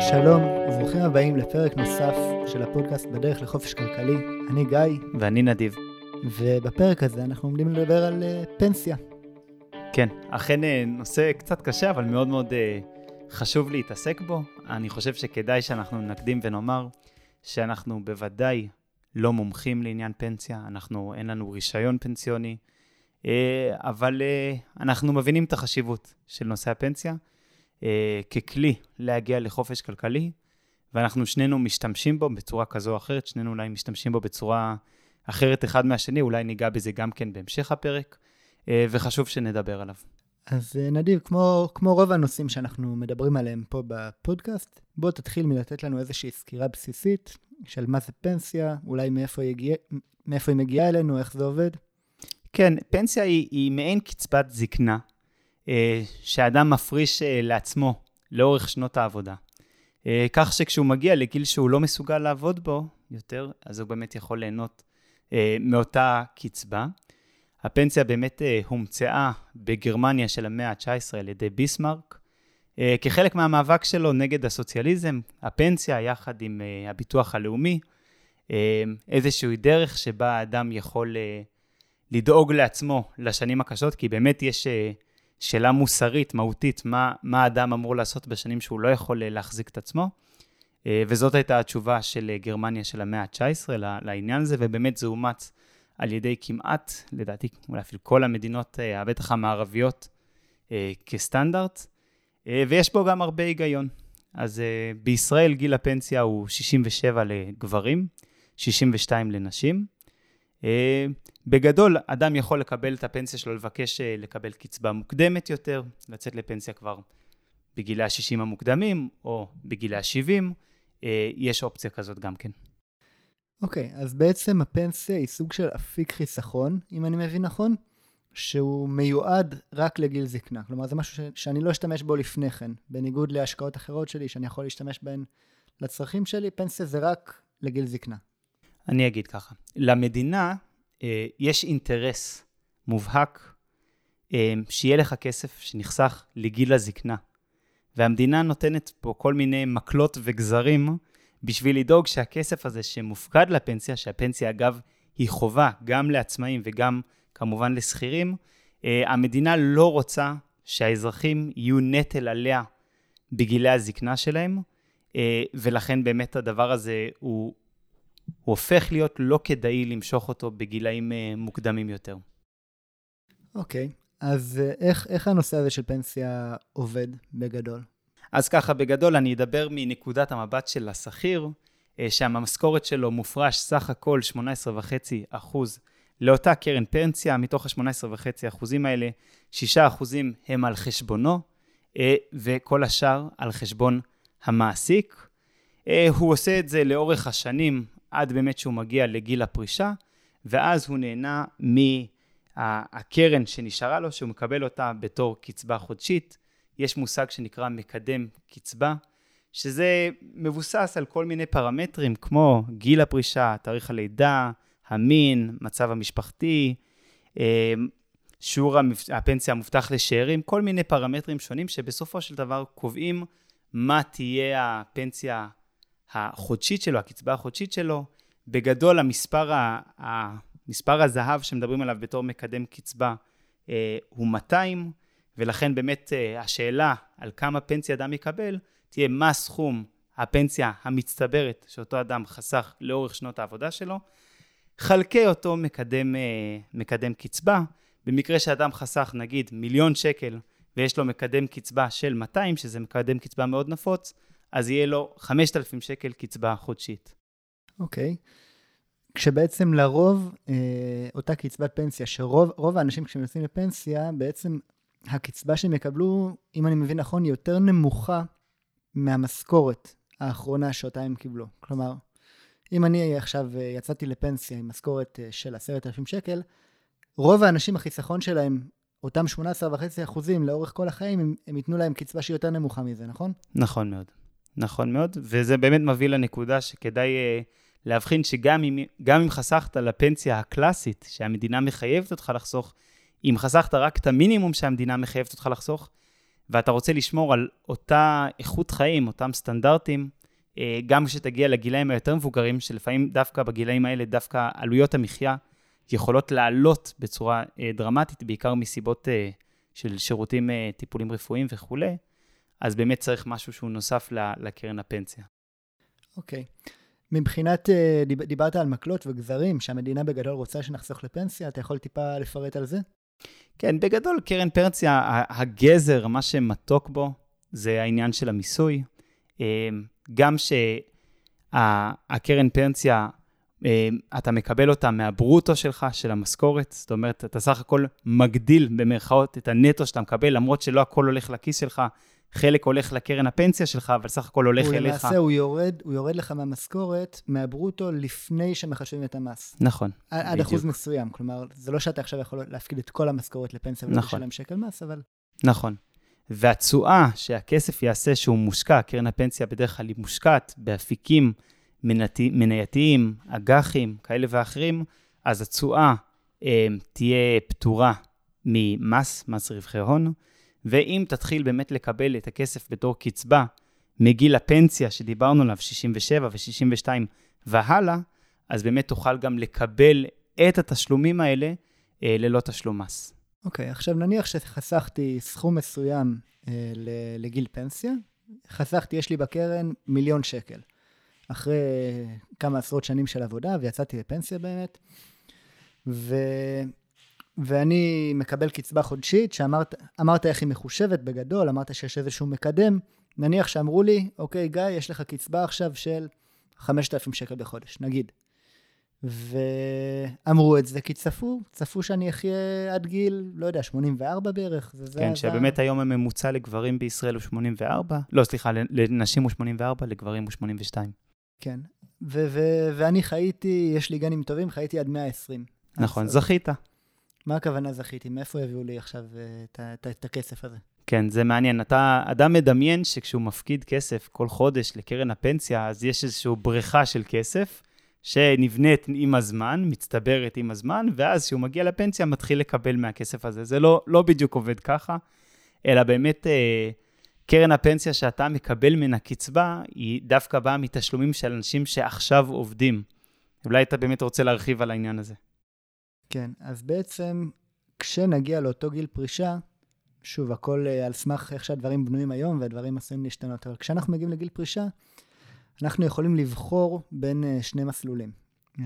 שלום וברוכים הבאים לפרק נוסף של הפודקאסט בדרך לחופש כלכלי. אני גיא, ואני נדיב. ובפרק הזה אנחנו עומדים לדבר על uh, פנסיה. כן, אכן אה, נושא קצת קשה, אבל מאוד מאוד uh, חשוב להתעסק בו. אני חושב שכדאי שאנחנו נקדים ונאמר שאנחנו בוודאי לא מומחים לעניין פנסיה, אנחנו, אין לנו רישיון פנסיוני, uh, אבל uh, אנחנו מבינים את החשיבות של נושא הפנסיה. אה, ככלי להגיע לחופש כלכלי, ואנחנו שנינו משתמשים בו בצורה כזו או אחרת, שנינו אולי משתמשים בו בצורה אחרת אחד מהשני, אולי ניגע בזה גם כן בהמשך הפרק, אה, וחשוב שנדבר עליו. אז אה, נדיב, כמו, כמו רוב הנושאים שאנחנו מדברים עליהם פה בפודקאסט, בוא תתחיל מלתת לנו איזושהי סקירה בסיסית של מה זה פנסיה, אולי מאיפה היא, הגיע, מאיפה היא מגיעה אלינו, איך זה עובד. כן, פנסיה היא, היא מעין קצבת זקנה, שאדם מפריש אה, לעצמו לאורך שנות העבודה. אה, כך שכשהוא מגיע לגיל שהוא לא מסוגל לעבוד בו יותר, אז הוא באמת יכול ליהנות מאותה קצבה. הפנסיה באמת הומצאה בגרמניה של המאה ה-19 על ידי ביסמרק. כחלק מהמאבק שלו נגד הסוציאליזם, הפנסיה יחד עם הביטוח הלאומי, איזושהי דרך שבה האדם יכול לדאוג לעצמו לשנים הקשות, כי באמת יש שאלה מוסרית, מהותית, מה, מה האדם אמור לעשות בשנים שהוא לא יכול אה, להחזיק את עצמו. אה, וזאת הייתה התשובה של אה, גרמניה של המאה ה-19 לעניין הזה, ובאמת זה אומץ על ידי כמעט, לדעתי, אולי אפילו כל המדינות, בטח המערביות, כסטנדרט, ויש בו גם הרבה היגיון. אז בישראל גיל הפנסיה הוא 67 לגברים, 62 לנשים. אה, בגדול, אדם יכול לקבל את הפנסיה שלו, לבקש אה, לקבל קצבה מוקדמת יותר, לצאת לפנסיה כבר בגילי ה-60 המוקדמים, או בגילי ה-70, אה, יש אופציה כזאת גם כן. אוקיי, okay, אז בעצם הפנסיה היא סוג של אפיק חיסכון, אם אני מבין נכון, שהוא מיועד רק לגיל זקנה. כלומר, זה משהו ש- שאני לא אשתמש בו לפני כן, בניגוד להשקעות אחרות שלי, שאני יכול להשתמש בהן לצרכים שלי, פנסיה זה רק לגיל זקנה. אני אגיד ככה, למדינה אה, יש אינטרס מובהק אה, שיהיה לך כסף שנחסך לגיל הזקנה. והמדינה נותנת פה כל מיני מקלות וגזרים בשביל לדאוג שהכסף הזה שמופקד לפנסיה, שהפנסיה אגב היא חובה גם לעצמאים וגם כמובן לשכירים, אה, המדינה לא רוצה שהאזרחים יהיו נטל עליה בגילי הזקנה שלהם, אה, ולכן באמת הדבר הזה הוא הוא הופך להיות לא כדאי למשוך אותו בגילאים אה, מוקדמים יותר. אוקיי, okay. אז אה, איך, איך הנושא הזה של פנסיה עובד בגדול? אז ככה, בגדול אני אדבר מנקודת המבט של השכיר, אה, שהמשכורת שלו מופרש סך הכל 18.5% לאותה קרן פנסיה, מתוך ה-18.5% אחוזים האלה, 6% אחוזים הם על חשבונו, וכל השאר על חשבון המעסיק. הוא עושה את זה לאורך השנים עד באמת שהוא מגיע לגיל הפרישה, ואז הוא נהנה מהקרן שנשארה לו, שהוא מקבל אותה בתור קצבה חודשית. יש מושג שנקרא מקדם קצבה, שזה מבוסס על כל מיני פרמטרים כמו גיל הפרישה, תאריך הלידה, המין, מצב המשפחתי, אה, שיעור הפנסיה המובטח לשאירים, כל מיני פרמטרים שונים שבסופו של דבר קובעים מה תהיה הפנסיה החודשית שלו, הקצבה החודשית שלו, בגדול המספר, ה, המספר הזהב שמדברים עליו בתור מקדם קצבה אה, הוא 200, ולכן באמת אה, השאלה על כמה פנסיה אדם יקבל, תהיה מה סכום הפנסיה המצטברת שאותו אדם חסך לאורך שנות העבודה שלו, חלקי אותו מקדם, אה, מקדם קצבה. במקרה שאדם חסך נגיד מיליון שקל ויש לו מקדם קצבה של 200, שזה מקדם קצבה מאוד נפוץ, אז יהיה לו 5,000 שקל קצבה חודשית. אוקיי. Okay. כשבעצם לרוב, אה, אותה קצבת פנסיה, שרוב האנשים כשהם יוצאים לפנסיה, בעצם הקצבה שהם יקבלו, אם אני מבין נכון, היא יותר נמוכה מהמשכורת האחרונה שאותה הם קיבלו. כלומר, אם אני עכשיו אה, יצאתי לפנסיה עם משכורת אה, של עשרת אלפים שקל, רוב האנשים, החיסכון שלהם אותם 18.5 אחוזים לאורך כל החיים, הם, הם ייתנו להם קצבה שהיא יותר נמוכה מזה, נכון? נכון מאוד. נכון מאוד, וזה באמת מביא לנקודה שכדאי uh, להבחין שגם אם, אם חסכת לפנסיה הקלאסית, שהמדינה מחייבת אותך לחסוך, אם חסכת רק את המינימום שהמדינה מחייבת אותך לחסוך, ואתה רוצה לשמור על אותה איכות חיים, אותם סטנדרטים, אה, גם כשתגיע לגילאים היותר מבוגרים, שלפעמים דווקא בגילאים האלה, דווקא עלויות המחיה יכולות לעלות בצורה אה, דרמטית, בעיקר מסיבות אה, של שירותים טיפולים רפואיים וכולי, אז באמת צריך משהו שהוא נוסף לקרן הפנסיה. אוקיי. Okay. מבחינת, דיברת על מקלות וגזרים, שהמדינה בגדול רוצה שנחסוך לפנסיה, אתה יכול טיפה לפרט על זה? כן, בגדול, קרן פנסיה, הגזר, מה שמתוק בו, זה העניין של המיסוי. גם שהקרן פנסיה, אה, אתה מקבל אותה מהברוטו שלך, של המשכורת, זאת אומרת, אתה סך הכל מגדיל במרכאות את הנטו שאתה מקבל, למרות שלא הכל הולך לכיס שלך, חלק הולך לקרן הפנסיה שלך, אבל סך הכל הולך הוא אליך. למעשה, הוא יורד, הוא יורד לך מהמשכורת, מהברוטו, לפני שמחשבים את המס. נכון, עד בדיוק. אחוז מסוים. כלומר, זה לא שאתה עכשיו יכול להפקיד את כל המשכורת לפנסיה נכון. ולשלם שקל מס, אבל... נכון. והתשואה שהכסף יעשה שהוא מושקע, קרן הפנסיה בדרך כלל היא מושקעת באפיקים מנייתיים, אג"חים, כאלה ואחרים, אז התשואה אה, תהיה פטורה ממס, מס רווחי הון, ואם תתחיל באמת לקבל את הכסף בתור קצבה מגיל הפנסיה שדיברנו עליו, 67 ו-62 והלאה, אז באמת תוכל גם לקבל את התשלומים האלה אה, ללא תשלום מס. אוקיי, okay, עכשיו נניח שחסכתי סכום מסוים אה, לגיל פנסיה, חסכתי, יש לי בקרן מיליון שקל. אחרי כמה עשרות שנים של עבודה, ויצאתי לפנסיה באמת, ו... ואני מקבל קצבה חודשית, שאמרת איך היא מחושבת בגדול, אמרת שיש איזשהו מקדם, נניח שאמרו לי, אוקיי, גיא, יש לך קצבה עכשיו של 5,000 שקל בחודש, נגיד. ואמרו את זה כי צפו, צפו שאני אחיה עד גיל, לא יודע, 84 בערך. זה כן, זה שבאמת. היום הממוצע לגברים בישראל הוא 84, לא, סליחה, לנשים הוא 84, לגברים הוא 82. כן, ו- ו- ואני חייתי, יש לי גנים טובים, חייתי עד 120. נכון, אז, זכית. מה הכוונה זכיתי? מאיפה יביאו לי עכשיו אה, את הכסף הזה? כן, זה מעניין. אתה אדם מדמיין שכשהוא מפקיד כסף כל חודש לקרן הפנסיה, אז יש איזושהי בריכה של כסף. שנבנית עם הזמן, מצטברת עם הזמן, ואז כשהוא מגיע לפנסיה מתחיל לקבל מהכסף הזה. זה לא, לא בדיוק עובד ככה, אלא באמת אה, קרן הפנסיה שאתה מקבל מן הקצבה, היא דווקא באה מתשלומים של אנשים שעכשיו עובדים. אולי אתה באמת רוצה להרחיב על העניין הזה. כן, אז בעצם כשנגיע לאותו גיל פרישה, שוב, הכל אה, על סמך איך שהדברים בנויים היום, והדברים עשויים להשתנות, אבל כשאנחנו מגיעים לגיל פרישה, אנחנו יכולים לבחור בין uh, שני מסלולים. Uh,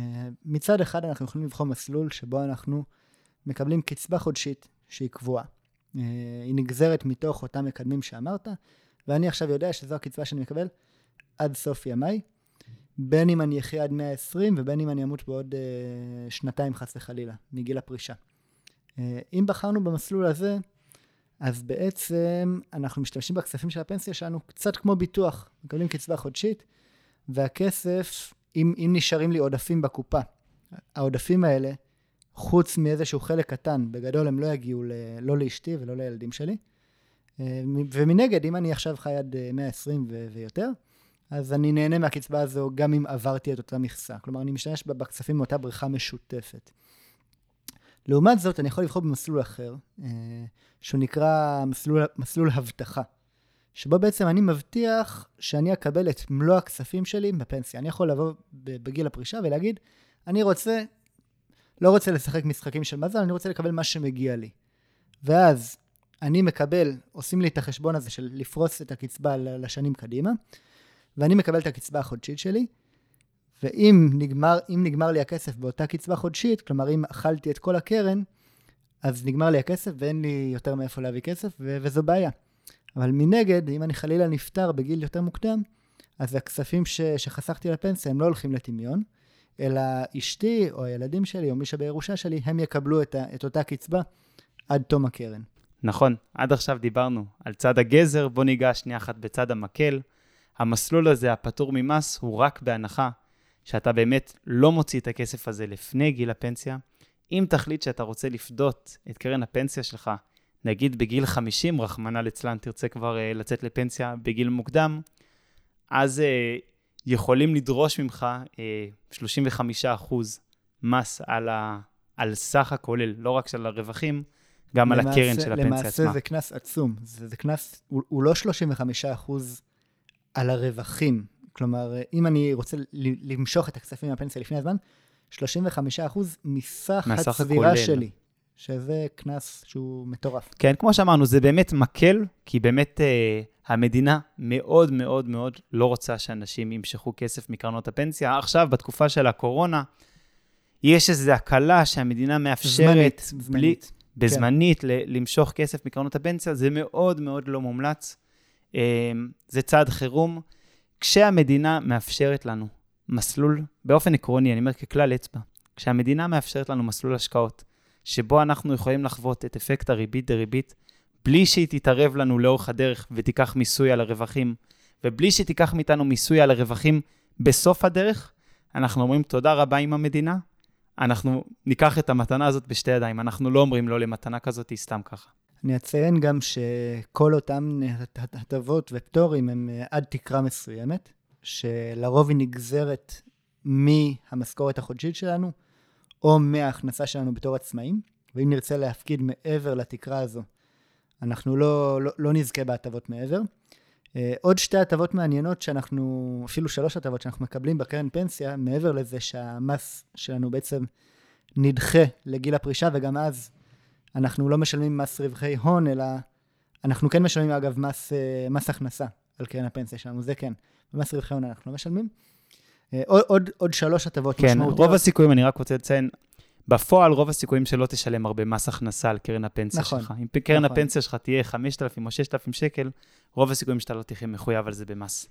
מצד אחד אנחנו יכולים לבחור מסלול שבו אנחנו מקבלים קצבה חודשית שהיא קבועה. היא נגזרת מתוך אותם מקדמים שאמרת, ואני עכשיו יודע שזו הקצבה שאני מקבל עד סוף ימיי, בין אם אני אחיה עד 120 ובין אם אני אמות בעוד uh, שנתיים חס וחלילה, מגיל הפרישה. Uh, אם בחרנו במסלול הזה, אז בעצם אנחנו משתמשים בכספים של הפנסיה שלנו קצת כמו ביטוח, מקבלים קצבה חודשית, והכסף, אם, אם נשארים לי עודפים בקופה, העודפים האלה, חוץ מאיזשהו חלק קטן, בגדול הם לא יגיעו ל, לא לאשתי ולא לילדים שלי. אה, ומנגד, אם אני עכשיו חי עד 120 ו- ויותר, אז אני נהנה מהקצבה הזו גם אם עברתי את אותה מכסה. כלומר, אני משתמש בכספים מאותה בריכה משותפת. לעומת זאת, אני יכול לבחור במסלול אחר, אה, שהוא נקרא מסלול, מסלול הבטחה. שבו בעצם אני מבטיח שאני אקבל את מלוא הכספים שלי בפנסיה. אני יכול לבוא בגיל הפרישה ולהגיד, אני רוצה, לא רוצה לשחק משחקים של מזל, אני רוצה לקבל מה שמגיע לי. ואז אני מקבל, עושים לי את החשבון הזה של לפרוס את הקצבה לשנים קדימה, ואני מקבל את הקצבה החודשית שלי, ואם נגמר, נגמר לי הכסף באותה קצבה חודשית, כלומר אם אכלתי את כל הקרן, אז נגמר לי הכסף ואין לי יותר מאיפה להביא כסף, ו- וזו בעיה. אבל מנגד, אם אני חלילה נפטר בגיל יותר מוקדם, אז הכספים ש, שחסכתי לפנסיה הם לא הולכים לטמיון, אלא אשתי או הילדים שלי או מי שבירושה שלי, הם יקבלו את, ה, את אותה קצבה עד תום הקרן. נכון, עד עכשיו דיברנו על צד הגזר, בוא ניגע שנייה אחת בצד המקל. המסלול הזה, הפטור ממס, הוא רק בהנחה שאתה באמת לא מוציא את הכסף הזה לפני גיל הפנסיה. אם תחליט שאתה רוצה לפדות את קרן הפנסיה שלך נגיד בגיל 50, רחמנא ליצלן, תרצה כבר uh, לצאת לפנסיה בגיל מוקדם, אז uh, יכולים לדרוש ממך uh, 35% מס על, ה, על סך הכולל, לא רק של הרווחים, גם על למעשה- הקרן של הפנסיה למעשה עצמה. זה קנס עצום. זה, זה קנס, הוא, הוא לא 35 אחוז על הרווחים. כלומר, אם אני רוצה למשוך את הכספים מהפנסיה לפני הזמן, 35 אחוז מסך מהסך הצבירה. שלי. שזה קנס שהוא מטורף. כן, כמו שאמרנו, זה באמת מקל, כי באמת אה, המדינה מאוד מאוד מאוד לא רוצה שאנשים ימשכו כסף מקרנות הפנסיה. עכשיו, בתקופה של הקורונה, יש איזו הקלה שהמדינה מאפשרת, זמנית, בלי, זמנית. בזמנית, ל- למשוך כסף מקרנות הפנסיה, זה מאוד מאוד לא מומלץ. אה, זה צעד חירום. כשהמדינה מאפשרת לנו מסלול, באופן עקרוני, אני אומר ככלל אצבע, כשהמדינה מאפשרת לנו מסלול השקעות, שבו אנחנו יכולים לחוות את אפקט הריבית דריבית, בלי שהיא תתערב לנו לאורך הדרך ותיקח מיסוי על הרווחים, ובלי שתיקח מאיתנו מיסוי על הרווחים בסוף הדרך, אנחנו אומרים תודה רבה עם המדינה, אנחנו ניקח את המתנה הזאת בשתי ידיים, אנחנו לא אומרים לא למתנה כזאת, היא סתם ככה. אני אציין גם שכל אותם הט- הטבות ופטורים הם אה, עד תקרה מסוימת, שלרוב היא נגזרת מהמשכורת החודשית שלנו, או מההכנסה שלנו בתור עצמאים, ואם נרצה להפקיד מעבר לתקרה הזו, אנחנו לא, לא, לא נזכה בהטבות מעבר. אה, עוד שתי הטבות מעניינות שאנחנו, אפילו שלוש הטבות שאנחנו מקבלים בקרן פנסיה, מעבר לזה שהמס שלנו בעצם נדחה לגיל הפרישה, וגם אז אנחנו לא משלמים מס רווחי הון, אלא אנחנו כן משלמים אגב מס, אה, מס הכנסה על קרן הפנסיה שלנו, זה כן. במס רווחי הון אנחנו לא משלמים. אה, עוד, עוד, עוד שלוש הטבות כן, משמעותיות. רוב הסיכויים, אני רק רוצה לציין, בפועל רוב הסיכויים שלא תשלם הרבה מס הכנסה על קרן הפנסיה נכון, שלך. אם קרן נכון. הפנסיה שלך תהיה 5,000 או 6,000 שקל, רוב הסיכויים שאתה לא תהיה מחויב על זה במס.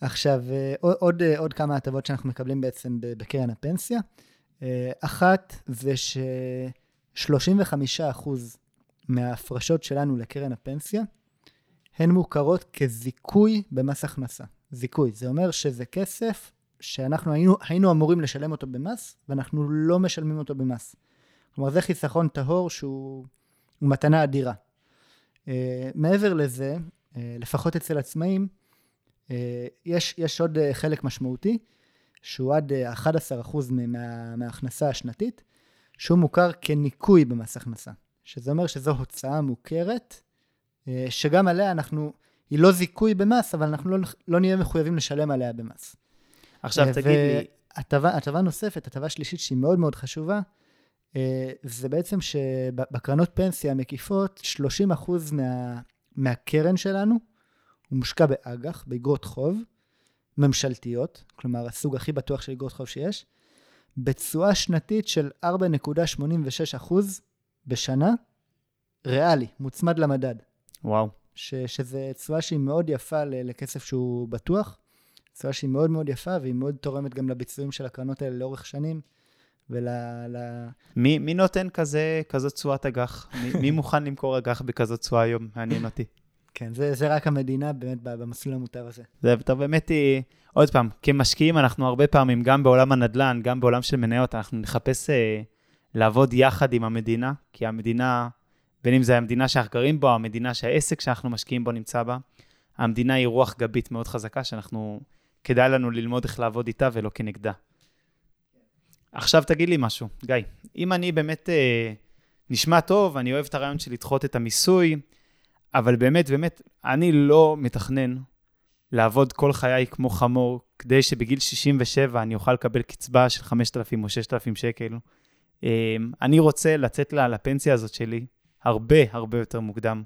עכשיו, אה, עוד, עוד, עוד כמה הטבות שאנחנו מקבלים בעצם בקרן הפנסיה. אחת זה ש-35% מההפרשות שלנו לקרן הפנסיה הן מוכרות כזיכוי במס הכנסה. זיכוי, זה אומר שזה כסף שאנחנו היינו, היינו אמורים לשלם אותו במס, ואנחנו לא משלמים אותו במס. כלומר, זה חיסכון טהור שהוא הוא מתנה אדירה. אה, מעבר לזה, אה, לפחות אצל עצמאים, אה, יש, יש עוד אה, חלק משמעותי, שהוא עד אה, 11% מה, מההכנסה השנתית, שהוא מוכר כניכוי במס הכנסה, שזה אומר שזו הוצאה מוכרת, אה, שגם עליה אנחנו, היא לא זיכוי במס, אבל אנחנו לא, לא נהיה מחויבים לשלם עליה במס. עכשיו אה, תגיד לי, הטבה, נוספת, הטבה שלישית שהיא מאוד מאוד חשובה, אה, זה בעצם שבקרנות פנסיה המקיפות, 30% מה, מהקרן שלנו הוא מושקע באג"ח, באגרות חוב ממשלתיות, כלומר הסוג הכי בטוח של אגרות חוב שיש, בתשואה שנתית של 4.86% בשנה, ריאלי, מוצמד למדד. וואו, ש, שזה תשואה שהיא מאוד יפה לכסף שהוא בטוח, תשואה שהיא מאוד מאוד יפה, והיא מאוד תורמת גם לביצועים של הקרנות האלה לאורך שנים, ול... ל... מי, מי נותן כזה, כזאת תשואת אג"ח? מי, מי מוכן למכור אג"ח בכזאת תשואה היום? מעניין אותי. כן, זה, זה רק המדינה באמת במסלול המוטב הזה. זה אתה באמת, אה, עוד פעם, כמשקיעים אנחנו הרבה פעמים, גם בעולם הנדל"ן, גם בעולם של מניות, אנחנו נחפש אה, לעבוד יחד עם המדינה, כי המדינה, בין אם זה המדינה שאנחנו גרים בו, המדינה שהעסק שאנחנו משקיעים בו נמצא בה, המדינה היא רוח גבית מאוד חזקה, שאנחנו, כדאי לנו ללמוד איך לעבוד איתה ולא כנגדה. עכשיו תגיד לי משהו, גיא, אם אני באמת, אה, נשמע טוב, אני אוהב את הרעיון של לדחות את המיסוי, אבל באמת, באמת, אני לא מתכנן לעבוד כל חיי כמו חמור, כדי שבגיל 67 אני אוכל לקבל קצבה של 5,000 או 6,000 שקל. אה, אני רוצה לצאת לה- לפנסיה הזאת שלי הרבה הרבה יותר מוקדם.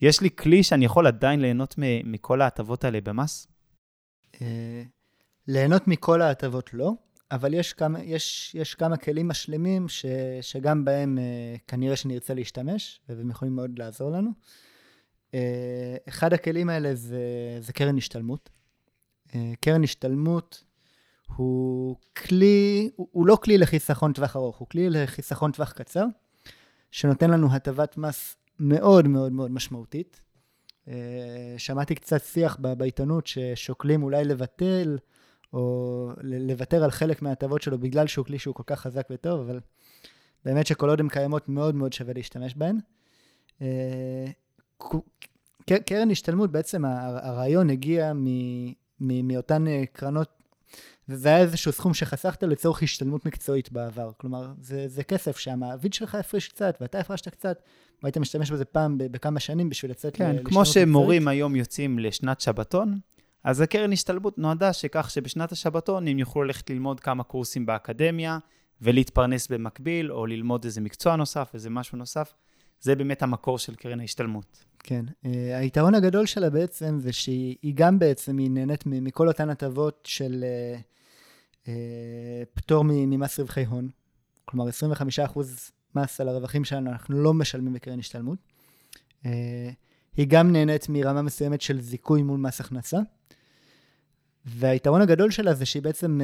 יש לי כלי שאני יכול עדיין ליהנות מכל ההטבות האלה במס? אה, ליהנות מכל ההטבות לא, אבל יש כמה, יש, יש כמה כלים משלימים ש, שגם בהם אה, כנראה שנרצה להשתמש, והם יכולים מאוד לעזור לנו. אה, אחד הכלים האלה זה, זה קרן השתלמות. אה, קרן השתלמות הוא כלי, הוא, הוא לא כלי לחיסכון טווח ארוך, הוא כלי לחיסכון טווח קצר, שנותן לנו הטבת מס מאוד מאוד מאוד משמעותית. אה, שמעתי קצת שיח בעיתונות ששוקלים אולי לבטל או לוותר על חלק מההטבות שלו בגלל שהוא כלי שהוא כל כך חזק וטוב, אבל באמת שכל עוד הן קיימות מאוד מאוד שווה להשתמש בהן. קרן השתלמות, בעצם הרעיון הגיע מ- מ- מאותן אה, קרנות, וזה היה איזשהו סכום שחסכת לצורך השתלמות מקצועית בעבר. כלומר, זה, זה כסף שהמעביד שלך הפריש קצת, ואתה הפרשת קצת, והיית משתמש בזה פעם בכמה שנים בשביל לצאת כן, כמו שמורים מקצועית. היום יוצאים לשנת שבתון, אז הקרן השתלמות נועדה שכך שבשנת השבתון הם יוכלו ללכת ללמוד כמה קורסים באקדמיה, ולהתפרנס במקביל, או ללמוד איזה מקצוע נוסף, איזה משהו נוסף. זה באמת המקור של קרן ההשתלמות. כן. Uh, היתרון הגדול שלה בעצם זה שהיא גם בעצם, היא נהנית מכל אותן הטבות של uh, uh, פטור ממס רווחי הון. כלומר, 25% מס על הרווחים שלנו אנחנו לא משלמים בקרן השתלמות. היא גם נהנית מרמה מסוימת של זיכוי מול מס הכנסה. והיתרון הגדול שלה זה שהיא בעצם,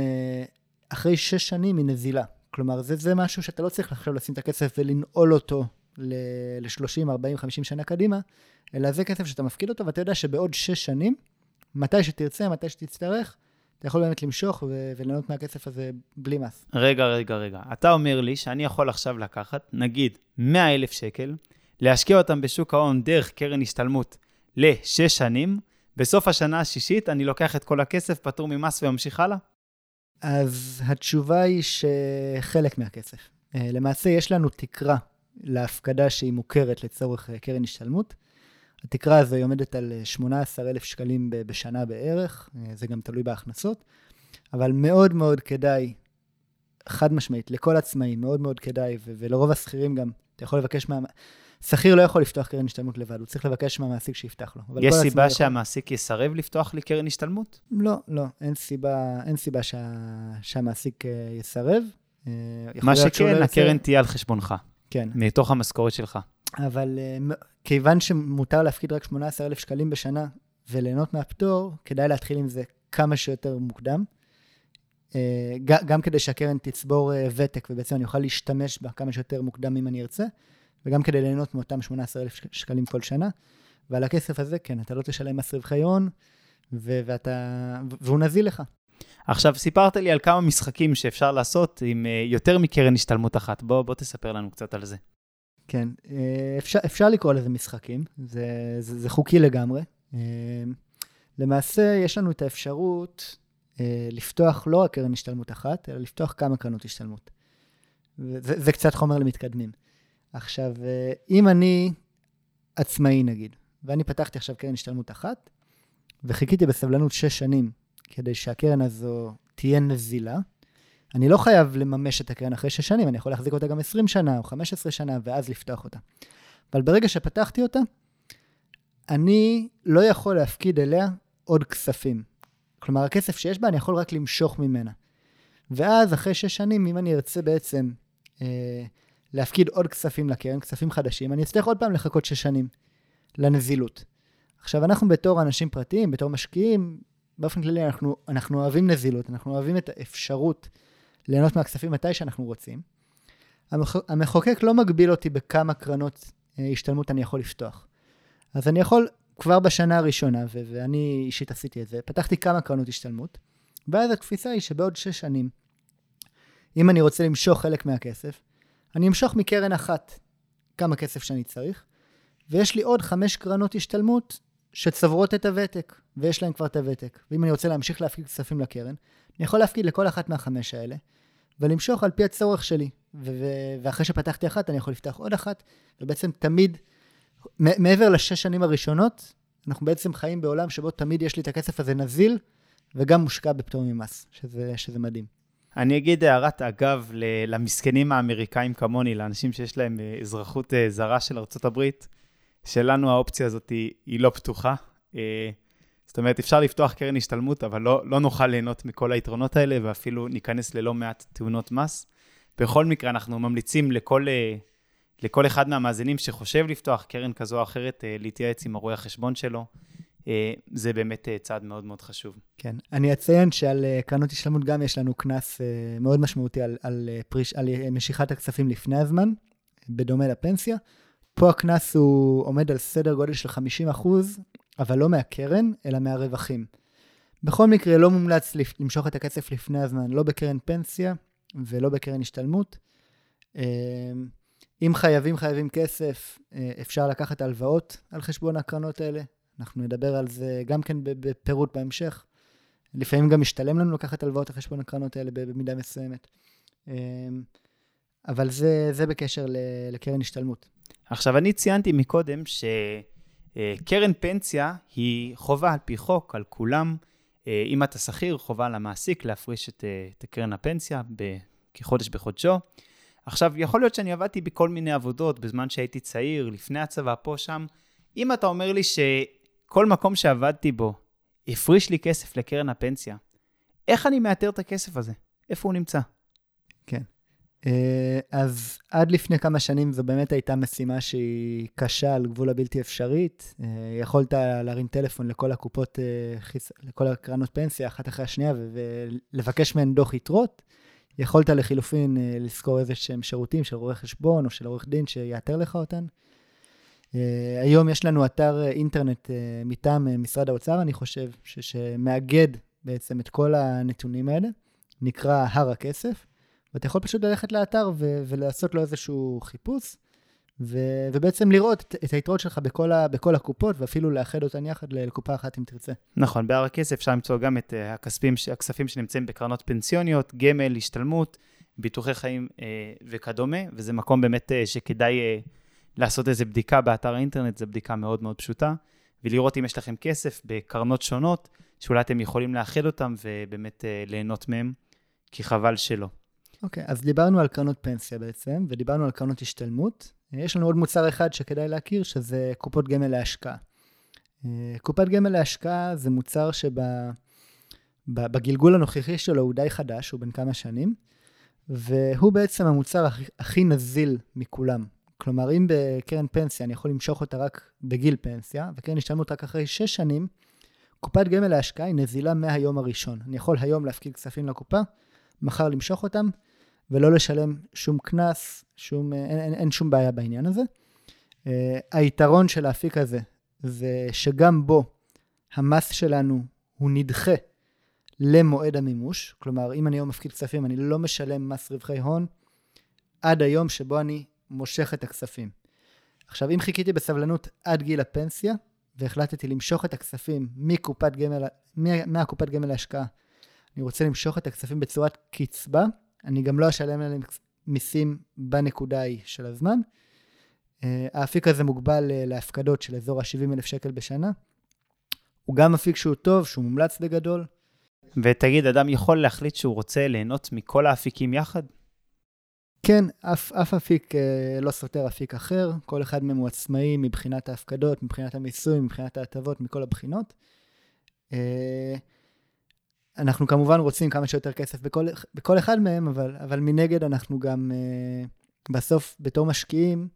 אחרי שש שנים היא נזילה. כלומר, זה, זה משהו שאתה לא צריך עכשיו לשים את הכסף ולנעול אותו ל-30, 40, 50 שנה קדימה, אלא זה כסף שאתה מפקיד אותו, ואתה יודע שבעוד 6 שנים, מתי שתרצה, מתי שתצטרך, אתה יכול באמת למשוך ו- וליהנות מהכסף הזה בלי מס. רגע, רגע, רגע. אתה אומר לי שאני יכול עכשיו לקחת, נגיד, 100 אלף שקל, להשקיע אותם בשוק ההון דרך קרן השתלמות לשש שנים, בסוף השנה השישית אני לוקח את כל הכסף, פטור ממס וממשיך הלאה? אז התשובה היא שחלק מהכסף. אה, למעשה יש לנו תקרה להפקדה שהיא מוכרת לצורך אה, קרן השתלמות. התקרה הזו היא עומדת על 18,000 אה, שקלים בשנה בערך, אה, זה גם תלוי בהכנסות, אבל מאוד מאוד כדאי, חד משמעית, לכל עצמאים, מאוד מאוד כדאי, ולרוב השכירים גם, אתה יכול לבקש מה... שכיר לא יכול לפתוח קרן השתלמות לבד, הוא צריך לבקש מהמעסיק שיפתח לו. יש סיבה יכול... שהמעסיק יסרב לפתוח לי קרן השתלמות? לא, לא, אין סיבה, אין סיבה שה... שהמעסיק יסרב. מה שכן, הקרן תהיה על חשבונך. כן. מתוך המשכורת שלך. אבל uh, כיוון שמותר להפקיד רק 18,000 שקלים בשנה וליהנות מהפטור, כדאי להתחיל עם זה כמה שיותר מוקדם. Uh, גם כדי שהקרן תצבור uh, ותק, ובעצם אני אוכל להשתמש בה כמה שיותר מוקדם אם אני ארצה, וגם כדי ליהנות מאותם 18,000 שקלים כל שנה. ועל הכסף הזה, כן, אתה לא תשלם מס רווחי הון, ואתה, והוא נזיל לך. עכשיו, סיפרת לי על כמה משחקים שאפשר לעשות עם uh, יותר מקרן השתלמות אחת. בוא, בוא תספר לנו קצת על זה. כן, אה, אפשר, אפשר לקרוא לזה משחקים, זה, זה, זה חוקי לגמרי. אה, למעשה, יש לנו את האפשרות לפתוח לא רק קרן השתלמות אחת, אלא לפתוח כמה קרנות השתלמות. וזה, זה קצת חומר למתקדמים. עכשיו, אם אני עצמאי נגיד, ואני פתחתי עכשיו קרן השתלמות אחת, וחיכיתי בסבלנות שש שנים כדי שהקרן הזו תהיה נזילה. אני לא חייב לממש את הקרן אחרי שש שנים, אני יכול להחזיק אותה גם 20 שנה או 15 שנה ואז לפתוח אותה. אבל ברגע שפתחתי אותה, אני לא יכול להפקיד אליה עוד כספים. כלומר, הכסף שיש בה, אני יכול רק למשוך ממנה. ואז, אחרי שש שנים, אם אני ארצה בעצם אה, להפקיד עוד כספים לקרן, כספים חדשים, אני אצטרך עוד פעם לחכות שש שנים לנזילות. עכשיו, אנחנו בתור אנשים פרטיים, בתור משקיעים, באופן כללי אנחנו, אנחנו אוהבים נזילות, אנחנו אוהבים את האפשרות ליהנות מהכספים מתי שאנחנו רוצים. המח, המחוקק לא מגביל אותי בכמה קרנות אה, השתלמות אני יכול לפתוח. אז אני יכול כבר בשנה הראשונה, ו- ואני אישית עשיתי את זה, פתחתי כמה קרנות השתלמות, ואז התפיסה היא שבעוד שש שנים, אם אני רוצה למשוך חלק מהכסף, אני אמשוך מקרן אחת כמה כסף שאני צריך, ויש לי עוד חמש קרנות השתלמות שצברות את הוותק, ויש להן כבר את הוותק. ואם אני רוצה להמשיך להפקיד כספים לקרן, אני יכול להפקיד לכל אחת מהחמש האלה, ולמשוך על פי הצורך שלי. ואחרי שפתחתי אחת, אני יכול לפתוח עוד אחת, ובעצם תמיד, מעבר לשש שנים הראשונות, אנחנו בעצם חיים בעולם שבו תמיד יש לי את הכסף הזה נזיל, וגם מושקע בפטור ממס, שזה, שזה מדהים. אני אגיד הערת אגב למסכנים האמריקאים כמוני, לאנשים שיש להם אה, אזרחות אה, זרה של ארה"ב, שלנו האופציה הזאת היא, היא לא פתוחה. אה, זאת אומרת, אפשר לפתוח קרן השתלמות, אבל לא, לא נוכל ליהנות מכל היתרונות האלה, ואפילו ניכנס ללא מעט תאונות מס. בכל מקרה, אנחנו ממליצים לכל, אה, לכל אחד מהמאזינים שחושב לפתוח קרן כזו או אחרת, אה, להתייעץ עם הרואה החשבון שלו. זה באמת צעד מאוד מאוד חשוב. כן. אני אציין שעל קרנות השתלמות גם יש לנו קנס מאוד משמעותי על, על, פריש, על משיכת הכספים לפני הזמן, בדומה לפנסיה. פה הקנס הוא עומד על סדר גודל של 50 אחוז, אבל לא מהקרן, אלא מהרווחים. בכל מקרה, לא מומלץ למשוך את הכסף לפני הזמן, לא בקרן פנסיה ולא בקרן השתלמות. אמ, אם חייבים חייבים כסף, אה, אפשר לקחת הלוואות על חשבון הקרנות האלה. אנחנו נדבר על זה גם כן בפירוט בהמשך. לפעמים גם משתלם לנו לקחת הלוואות על חשבון הקרנות האלה במידה מסוימת. אמ, אבל זה, זה בקשר לקרן השתלמות. עכשיו, אני ציינתי מקודם שקרן פנסיה היא חובה על פי חוק, על כולם. אה, אם אתה שכיר, חובה על המעסיק להפריש את, אה, את קרן הפנסיה כחודש בחודשו. עכשיו, יכול להיות שאני עבדתי בכל מיני עבודות בזמן שהייתי צעיר, לפני הצבא, פה, שם. אם אתה אומר לי שכל מקום שעבדתי בו הפריש לי כסף לקרן הפנסיה, איך אני מאתר את הכסף הזה? איפה הוא נמצא? אה, אז עד לפני כמה שנים זו באמת הייתה משימה שהיא קשה על גבול הבלתי אפשרית. אה, יכולת להרים טלפון לכל הקופות, אה, לכל הקרנות פנסיה, אחת אחרי השנייה, ולבקש מהן דוח יתרות. יכולת לחילופין לשכור איזה שהם שירותים של רואה חשבון או של עורך דין שיאתר לך אותן. היום יש לנו אתר אינטרנט מטעם משרד האוצר, אני חושב, שמאגד בעצם את כל הנתונים האלה, נקרא הר הכסף. ואתה יכול פשוט ללכת לאתר ו- ולעשות לו איזשהו חיפוש, ו- ובעצם לראות את, את היתרות שלך בכל, ה- בכל הקופות, ואפילו לאחד אותן יחד לקופה אחת אם תרצה. נכון, בהר הכסף אפשר למצוא גם את uh, הכספים, הכספים שנמצאים בקרנות פנסיוניות, גמל, השתלמות, ביטוחי חיים uh, וכדומה, וזה מקום באמת uh, שכדאי uh, לעשות איזו בדיקה באתר האינטרנט, זו בדיקה מאוד מאוד פשוטה, ולראות אם יש לכם כסף בקרנות שונות, שאולי אתם יכולים לאחד אותם ובאמת uh, ליהנות מהם, כי חבל שלא. אוקיי, okay, אז דיברנו על קרנות פנסיה בעצם, ודיברנו על קרנות השתלמות. יש לנו עוד מוצר אחד שכדאי להכיר, שזה קופות גמל להשקעה. אה, קופת גמל להשקעה זה מוצר שבגלגול הנוכחי שלו הוא די חדש, הוא בן כמה שנים, והוא בעצם המוצר הכי, נזיל מכולם. כלומר, אם בקרן פנסיה אני יכול למשוך אותה רק בגיל פנסיה, וקרן השתלמות רק אחרי 6 שנים, קופת גמל להשקעה היא נזילה מהיום הראשון. אני יכול היום להפקיד כספים לקופה, מחר למשוך אותם, ולא לשלם שום קנס, שום, אין, אין, אין שום בעיה בעניין הזה. Uh, היתרון של האפיק הזה זה שגם בו המס שלנו הוא נדחה למועד המימוש, כלומר אם אני היום מפקיד כספים אני לא משלם מס רווחי הון עד היום שבו אני מושך את הכספים. עכשיו אם חיכיתי בסבלנות עד גיל הפנסיה והחלטתי למשוך את הכספים מקופת גמל, מהקופת גמל להשקעה, אני רוצה למשוך את הכספים בצורת קצבה, אני גם לא אשלם עליהם מיסים בנקודה ההיא של הזמן. אה, האפיק הזה מוגבל אה, להפקדות של אזור ה-70 אלף שקל בשנה. הוא גם אפיק שהוא טוב, שהוא מומלץ בגדול. ותגיד, אדם יכול להחליט שהוא רוצה ליהנות מכל האפיקים יחד? כן, אף, אף אפיק אה, לא סותר אפיק אחר, כל אחד מהם הוא עצמאי מבחינת ההפקדות, מבחינת המיסוי, מבחינת ההטבות, מכל הבחינות. אה, אנחנו כמובן רוצים כמה שיותר כסף בכל, בכל אחד מהם, אבל, אבל מנגד אנחנו גם uh, בסוף, בתור משקיעים,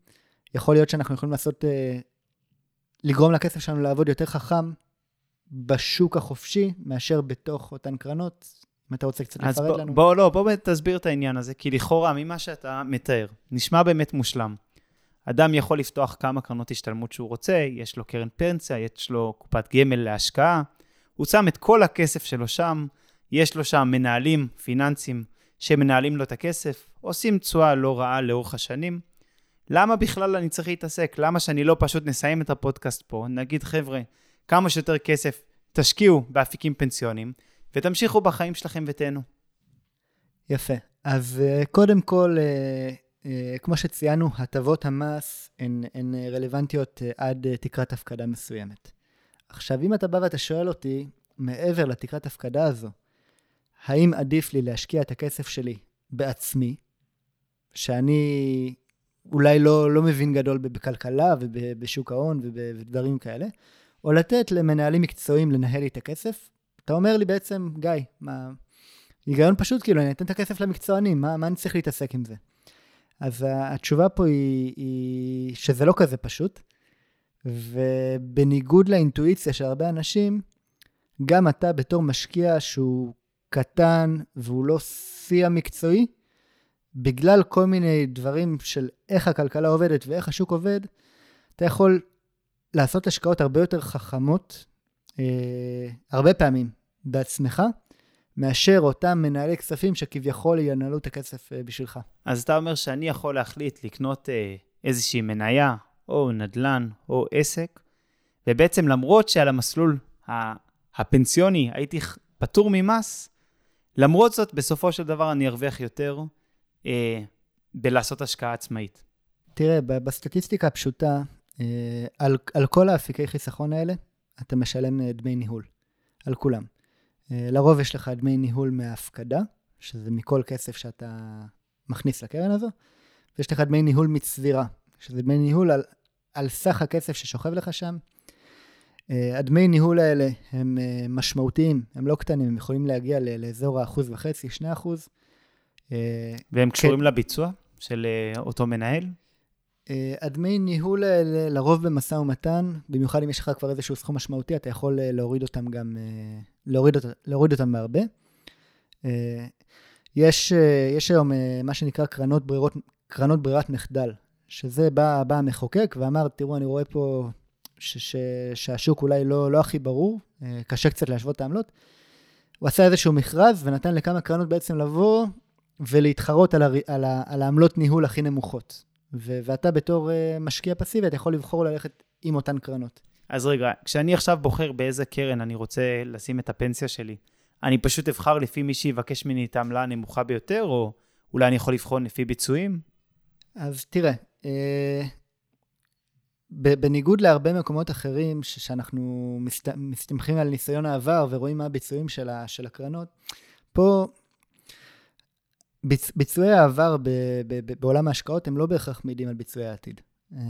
יכול להיות שאנחנו יכולים לעשות, uh, לגרום לכסף שלנו לעבוד יותר חכם בשוק החופשי, מאשר בתוך אותן קרנות. אם אתה רוצה קצת לפרט בוא, לנו. בוא, לא, בוא תסביר את העניין הזה, כי לכאורה, ממה שאתה מתאר, נשמע באמת מושלם. אדם יכול לפתוח כמה קרנות השתלמות שהוא רוצה, יש לו קרן פנסיה, יש לו קופת גמל להשקעה, הוא שם את כל הכסף שלו שם, יש לו שם מנהלים פיננסיים שמנהלים לו את הכסף, עושים תשואה לא רעה לאורך השנים. למה בכלל אני צריך להתעסק? למה שאני לא פשוט נסיים את הפודקאסט פה, נגיד, חבר'ה, כמה שיותר כסף תשקיעו באפיקים פנסיונים, ותמשיכו בחיים שלכם ותהנו. יפה. אז uh, קודם כל, uh, uh, כמו שציינו, הטבות המס הן, הן רלוונטיות עד תקרת הפקדה מסוימת. עכשיו, אם אתה בא ואתה שואל אותי, מעבר לתקרת הפקדה הזו, האם עדיף לי להשקיע את הכסף שלי בעצמי, שאני אולי לא, לא מבין גדול בכלכלה ובשוק ההון ובדברים כאלה, או לתת למנהלים מקצועיים לנהל לי את הכסף? אתה אומר לי בעצם, גיא, מה... היגיון פשוט, כאילו, אני אתן את הכסף למקצוענים, מה, מה אני צריך להתעסק עם זה? אז התשובה פה היא, היא שזה לא כזה פשוט. ובניגוד לאינטואיציה של הרבה אנשים, גם אתה בתור משקיע שהוא קטן והוא לא שיא המקצועי, בגלל כל מיני דברים של איך הכלכלה עובדת ואיך השוק עובד, אתה יכול לעשות השקעות הרבה יותר חכמות, אה, הרבה פעמים בעצמך, מאשר אותם מנהלי כספים שכביכול ינהלו את הכסף אה, בשבילך. אז אתה אומר שאני יכול להחליט לקנות אה, איזושהי מניה או נדל"ן או עסק, ובעצם למרות שעל המסלול הפנסיוני הייתי פטור ממס, למרות זאת, בסופו של דבר אני ארוויח יותר אה, בלעשות השקעה עצמאית. תראה, בסטטיסטיקה הפשוטה, אה, על, על כל האפיקי חיסכון האלה, אתה משלם אה, דמי ניהול, על כולם. אה, לרוב יש לך דמי ניהול מההפקדה, שזה מכל כסף שאתה מכניס לקרן הזו, ויש לך דמי ניהול מצבירה, שזה דמי ניהול על, על סך הכסף ששוכב לך שם. הדמי ניהול האלה הם משמעותיים, הם לא קטנים, הם יכולים להגיע לאזור האחוז וחצי, שני אחוז. והם קשורים כן. לביצוע של אותו מנהל? אה, הדמי ניהול האלה לרוב במשא ומתן, במיוחד אם יש לך כבר איזשהו סכום משמעותי, אתה יכול אה, להוריד אותם גם, אה, להוריד, להוריד אותם בהרבה. יש, יש היום מה שנקרא קרנות, ברירות, קרנות ברירת מחדל, שזה בא, בא המחוקק ואמר, תראו, אני רואה פה ש, ש, שהשוק אולי לא, לא הכי ברור, קשה קצת להשוות את העמלות. הוא עשה איזשהו מכרז ונתן לכמה קרנות בעצם לבוא ולהתחרות על, הר, על, על העמלות ניהול הכי נמוכות. ו- ואתה בתור uh, משקיע פסיבי, אתה יכול לבחור ללכת עם אותן קרנות. אז רגע, כשאני עכשיו בוחר באיזה קרן אני רוצה לשים את הפנסיה שלי, אני פשוט אבחר לפי מי שיבקש ממני את העמלה הנמוכה ביותר, או אולי אני יכול לבחון לפי ביצועים? אז תראה, אה, בניגוד להרבה מקומות אחרים, ש- שאנחנו מסת- מסתמכים על ניסיון העבר ורואים מה הביצועים של, ה- של הקרנות, פה ביצ, ביצועי העבר ב, ב, ב, בעולם ההשקעות הם לא בהכרח מעידים על ביצועי העתיד. אה,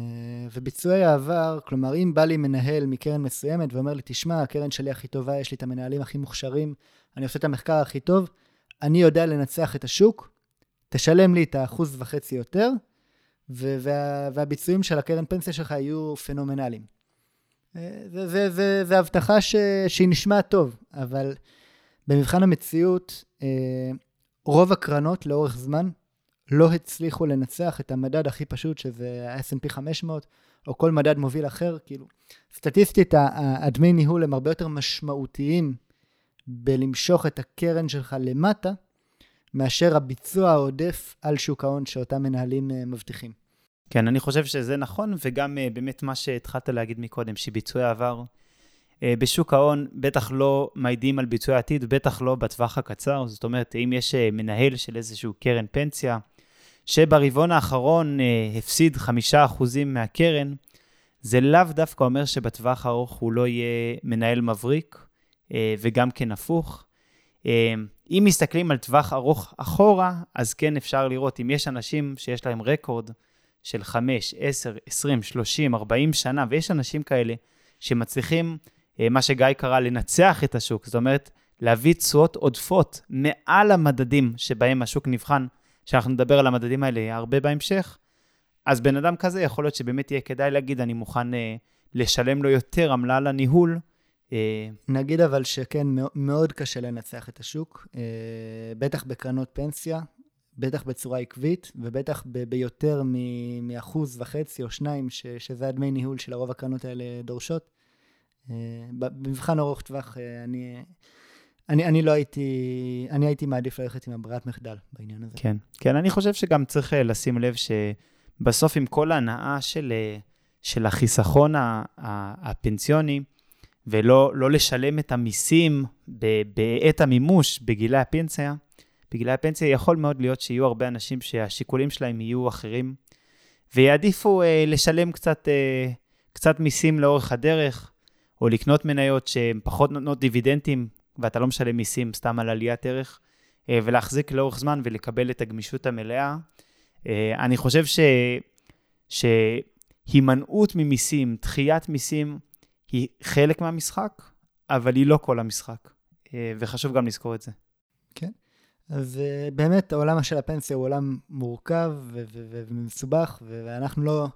וביצועי העבר, כלומר, אם בא לי מנהל מקרן מסוימת ואומר לי, תשמע, הקרן שלי הכי טובה, יש לי את המנהלים הכי מוכשרים, אני עושה את המחקר הכי טוב, אני יודע לנצח את השוק, תשלם לי את האחוז וחצי יותר, וה, והביצועים של הקרן פנסיה שלך יהיו פנומנליים. אה, זה הבטחה ש, שהיא נשמעת טוב, אבל במבחן המציאות, אה, רוב הקרנות לאורך זמן לא הצליחו לנצח את המדד הכי פשוט, שזה ה-S&P 500, או כל מדד מוביל אחר, כאילו, סטטיסטית, הדמי ניהול הם הרבה יותר משמעותיים בלמשוך את הקרן שלך למטה, מאשר הביצוע העודף על שוק ההון שאותם מנהלים אה, מבטיחים. כן, אני חושב שזה נכון, וגם אה, באמת מה שהתחלת להגיד מקודם, שביצועי העבר אה, בשוק ההון בטח לא מעידים על ביצועי עתיד, בטח לא בטווח הקצר. זאת אומרת, אם יש מנהל של איזשהו קרן פנסיה, שברבעון האחרון הפסיד 5% מהקרן, זה לאו דווקא אומר שבטווח הארוך הוא לא יהיה מנהל מבריק, וגם כן הפוך. אם מסתכלים על טווח ארוך אחורה, אז כן אפשר לראות אם יש אנשים שיש להם רקורד של 5, 10, 20, 30, 40 שנה, ויש אנשים כאלה שמצליחים אה, מה שגיא קרא לנצח את השוק, זאת אומרת, להביא תשואות עודפות מעל המדדים שבהם השוק נבחן, שאנחנו נדבר על המדדים האלה הרבה בהמשך, אז בן אדם כזה יכול להיות שבאמת יהיה כדאי להגיד, אני מוכן אה, לשלם לו יותר עמלה לניהול. אה... נגיד אבל שכן, מאוד קשה לנצח את השוק, אה, בטח בקרנות פנסיה, בטח בצורה עקבית, ובטח ב- ביותר מאחוז וחצי או שניים, ש- שזה הדמי ניהול של הרוב הקרנות האלה דורשות. אה, במבחן ארוך טווח, אה, אני, אני, אני לא הייתי, אני הייתי מעדיף ללכת עם הברירת מחדל בעניין הזה. כן, כן, אני חושב שגם צריך אה, לשים לב שבסוף עם כל ההנאה של, של החיסכון הפנסיוני, ולא לא לשלם את המיסים בעת המימוש בגילי הפנסיה, בגילי הפנסיה יכול מאוד להיות שיהיו הרבה אנשים שהשיקולים שלהם יהיו אחרים, ויעדיפו אה, לשלם קצת, אה, קצת מיסים לאורך הדרך, או לקנות מניות שהן פחות נותנות דיבידנדים, ואתה לא משלם מיסים סתם על עליית ערך, אה, ולהחזיק לאורך זמן ולקבל את הגמישות המלאה. אה, אני חושב ש... שהימנעות ממיסים, דחיית מיסים, היא חלק מהמשחק, אבל היא לא כל המשחק, אה, וחשוב גם לזכור את זה. כן. אז באמת העולם של הפנסיה הוא עולם מורכב ומסובך, ואנחנו לא,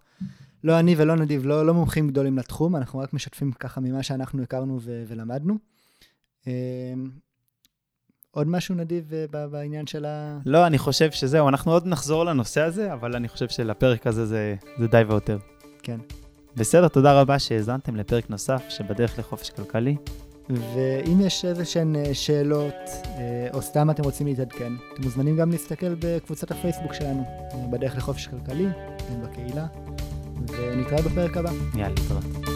לא אני ולא נדיב, לא, לא מומחים גדולים לתחום, אנחנו רק משתפים ככה ממה שאנחנו הכרנו ולמדנו. אמ, עוד משהו נדיב אה, בעניין של ה... לא, אני חושב שזהו, אנחנו עוד נחזור לנושא הזה, אבל אני חושב שלפרק הזה זה, זה די ויותר. כן. בסדר, תודה רבה שהאזנתם לפרק נוסף שבדרך לחופש כלכלי. ואם יש איזה שהן אה, שאלות, אה, או סתם אתם רוצים להתעדכן, אתם מוזמנים גם להסתכל בקבוצת הפייסבוק שלנו, בדרך לחופש כלכלי, בקהילה. ונתראה בפרק הבא. יאללה, תודה.